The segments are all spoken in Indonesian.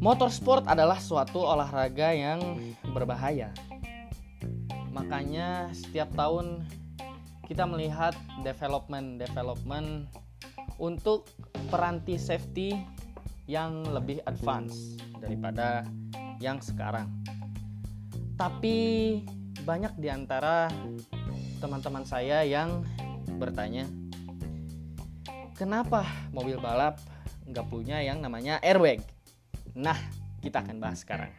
Motorsport adalah suatu olahraga yang berbahaya. Makanya setiap tahun kita melihat development-development untuk peranti safety yang lebih advance daripada yang sekarang. Tapi banyak di antara teman-teman saya yang bertanya, kenapa mobil balap nggak punya yang namanya airbag? Nah, kita akan bahas sekarang.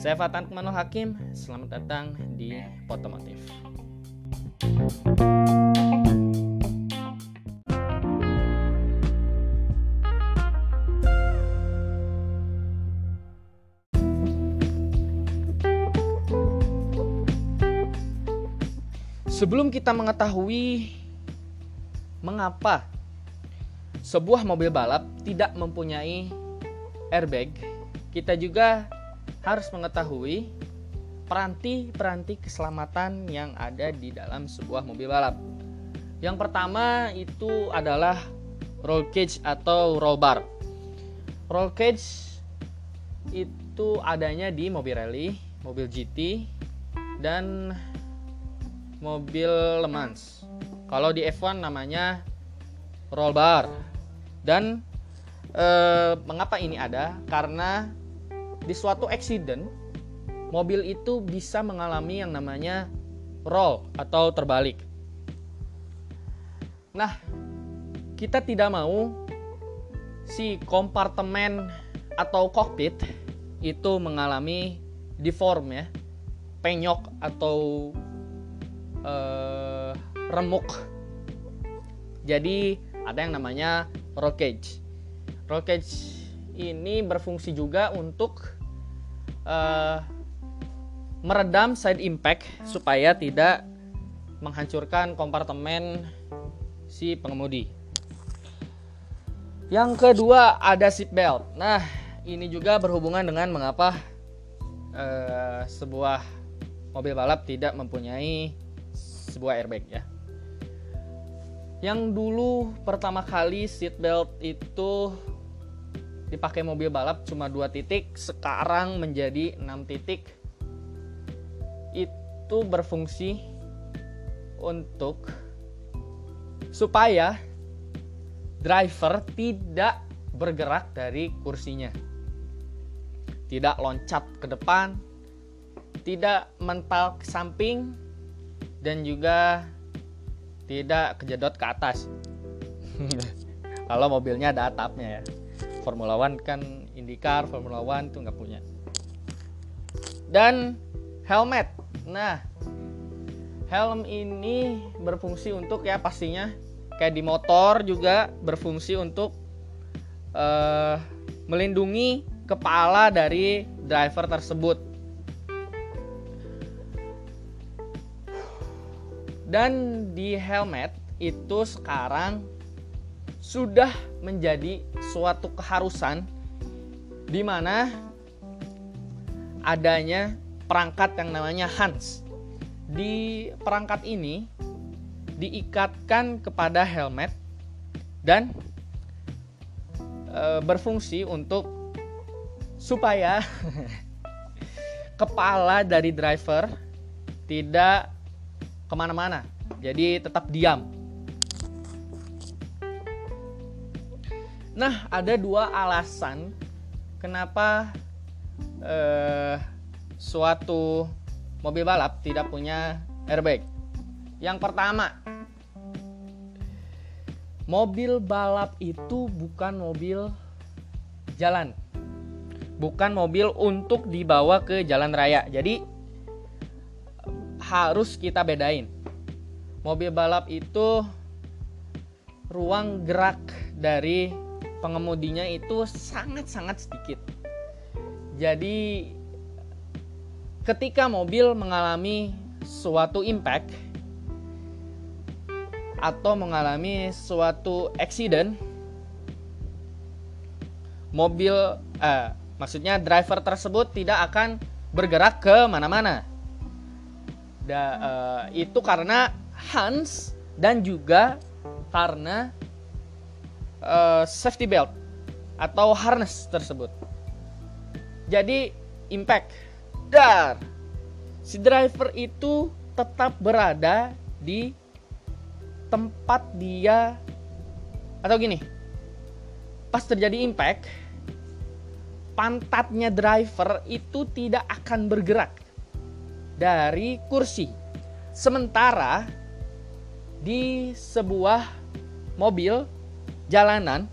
Saya Fatan Kumanul Hakim, selamat datang di Potomotif. Sebelum kita mengetahui mengapa sebuah mobil balap tidak mempunyai airbag, kita juga harus mengetahui peranti-peranti keselamatan yang ada di dalam sebuah mobil balap. Yang pertama itu adalah roll cage atau roll bar. Roll cage itu adanya di mobil rally, mobil GT, dan mobil Le Mans. Kalau di F1 namanya roll bar. Dan Eh, mengapa ini ada? Karena di suatu accident mobil itu bisa mengalami yang namanya roll atau terbalik. Nah, kita tidak mau si kompartemen atau kokpit itu mengalami deform ya, penyok atau uh, remuk. Jadi ada yang namanya roll cage. Roll cage ini berfungsi juga untuk uh, meredam side impact supaya tidak menghancurkan kompartemen si pengemudi. Yang kedua ada seat belt. Nah, ini juga berhubungan dengan mengapa uh, sebuah mobil balap tidak mempunyai sebuah airbag ya. Yang dulu pertama kali seat belt itu dipakai mobil balap cuma dua titik sekarang menjadi enam titik. Itu berfungsi untuk supaya driver tidak bergerak dari kursinya. Tidak loncat ke depan tidak mental ke samping dan juga tidak kejedot ke atas kalau mobilnya ada atapnya ya Formula One kan IndyCar, Formula One tuh nggak punya. Dan helmet. Nah, helm ini berfungsi untuk ya pastinya kayak di motor juga berfungsi untuk uh, melindungi kepala dari driver tersebut. Dan di helmet itu sekarang sudah menjadi suatu keharusan di mana adanya perangkat yang namanya Hans. Di perangkat ini diikatkan kepada helmet dan e, berfungsi untuk supaya kepala dari driver tidak ke mana-mana, jadi tetap diam Nah, ada dua alasan kenapa eh, suatu mobil balap tidak punya airbag. Yang pertama, mobil balap itu bukan mobil jalan, bukan mobil untuk dibawa ke jalan raya. Jadi harus kita bedain. Mobil balap itu ruang gerak dari pengemudinya itu sangat-sangat sedikit. Jadi ketika mobil mengalami suatu impact atau mengalami suatu accident mobil eh, maksudnya driver tersebut tidak akan bergerak ke mana-mana. Eh, itu karena Hans dan juga karena uh, safety belt atau harness tersebut. Jadi impact. Dar. Si driver itu tetap berada di tempat dia atau gini pas terjadi impact pantatnya driver itu tidak akan bergerak dari kursi sementara di sebuah mobil jalanan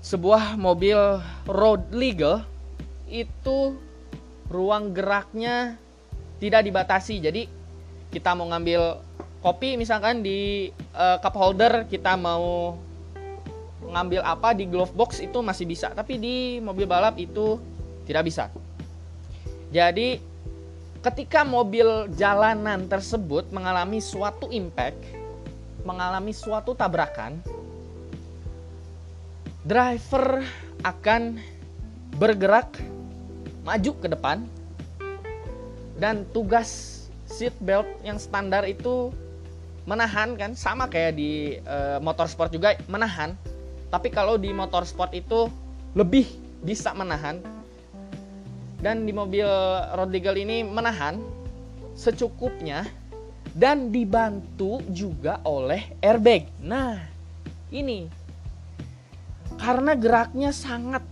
sebuah mobil road legal itu ruang geraknya tidak dibatasi. Jadi kita mau ngambil kopi misalkan di uh, cup holder, kita mau ngambil apa di glove box itu masih bisa, tapi di mobil balap itu tidak bisa. Jadi ketika mobil jalanan tersebut mengalami suatu impact, mengalami suatu tabrakan, driver akan bergerak maju ke depan dan tugas seat belt yang standar itu menahan kan? Sama kayak di e, motorsport juga menahan. Tapi kalau di motorsport itu lebih bisa menahan dan di mobil road legal ini menahan secukupnya dan dibantu juga oleh airbag. Nah, ini karena geraknya sangat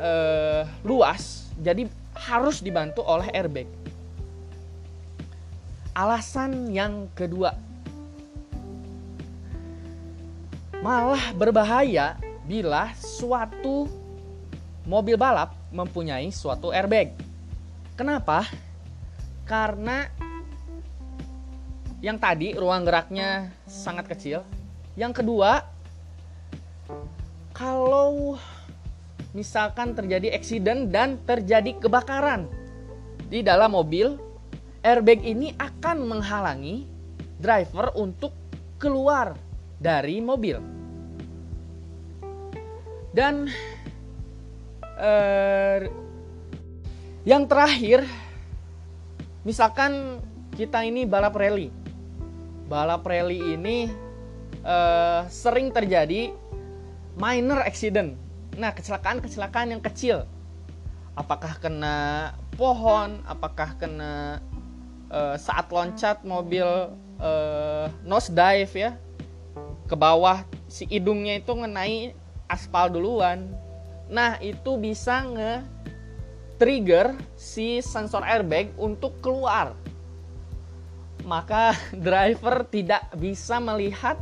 uh, luas, jadi harus dibantu oleh airbag. Alasan yang kedua, malah berbahaya bila suatu mobil balap mempunyai suatu airbag. Kenapa? Karena yang tadi ruang geraknya sangat kecil. Yang kedua, kalau misalkan terjadi eksiden dan terjadi kebakaran di dalam mobil, airbag ini akan menghalangi driver untuk keluar dari mobil. Dan eh, yang terakhir, misalkan kita ini balap rally, balap rally ini eh, sering terjadi minor accident. Nah, kecelakaan-kecelakaan yang kecil. Apakah kena pohon, apakah kena uh, saat loncat mobil uh, nose dive ya ke bawah si hidungnya itu ngenai aspal duluan. Nah, itu bisa nge trigger si sensor airbag untuk keluar. Maka driver tidak bisa melihat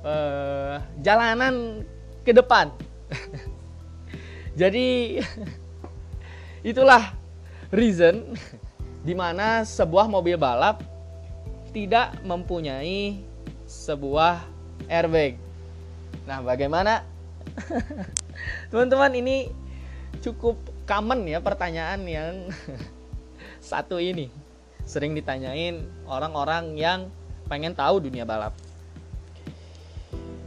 uh, jalanan ke depan. Jadi itulah reason di mana sebuah mobil balap tidak mempunyai sebuah airbag. Nah, bagaimana? Teman-teman, ini cukup common ya pertanyaan yang satu ini. Sering ditanyain orang-orang yang pengen tahu dunia balap.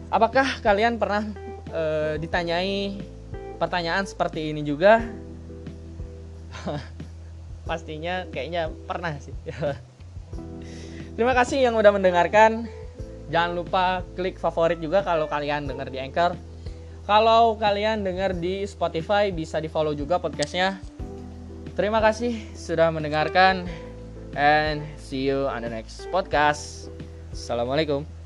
Apakah kalian pernah e, ditanyai pertanyaan seperti ini juga pastinya kayaknya pernah sih terima kasih yang udah mendengarkan jangan lupa klik favorit juga kalau kalian dengar di Anchor kalau kalian dengar di Spotify bisa di follow juga podcastnya. Terima kasih sudah mendengarkan and see you on the next podcast. Assalamualaikum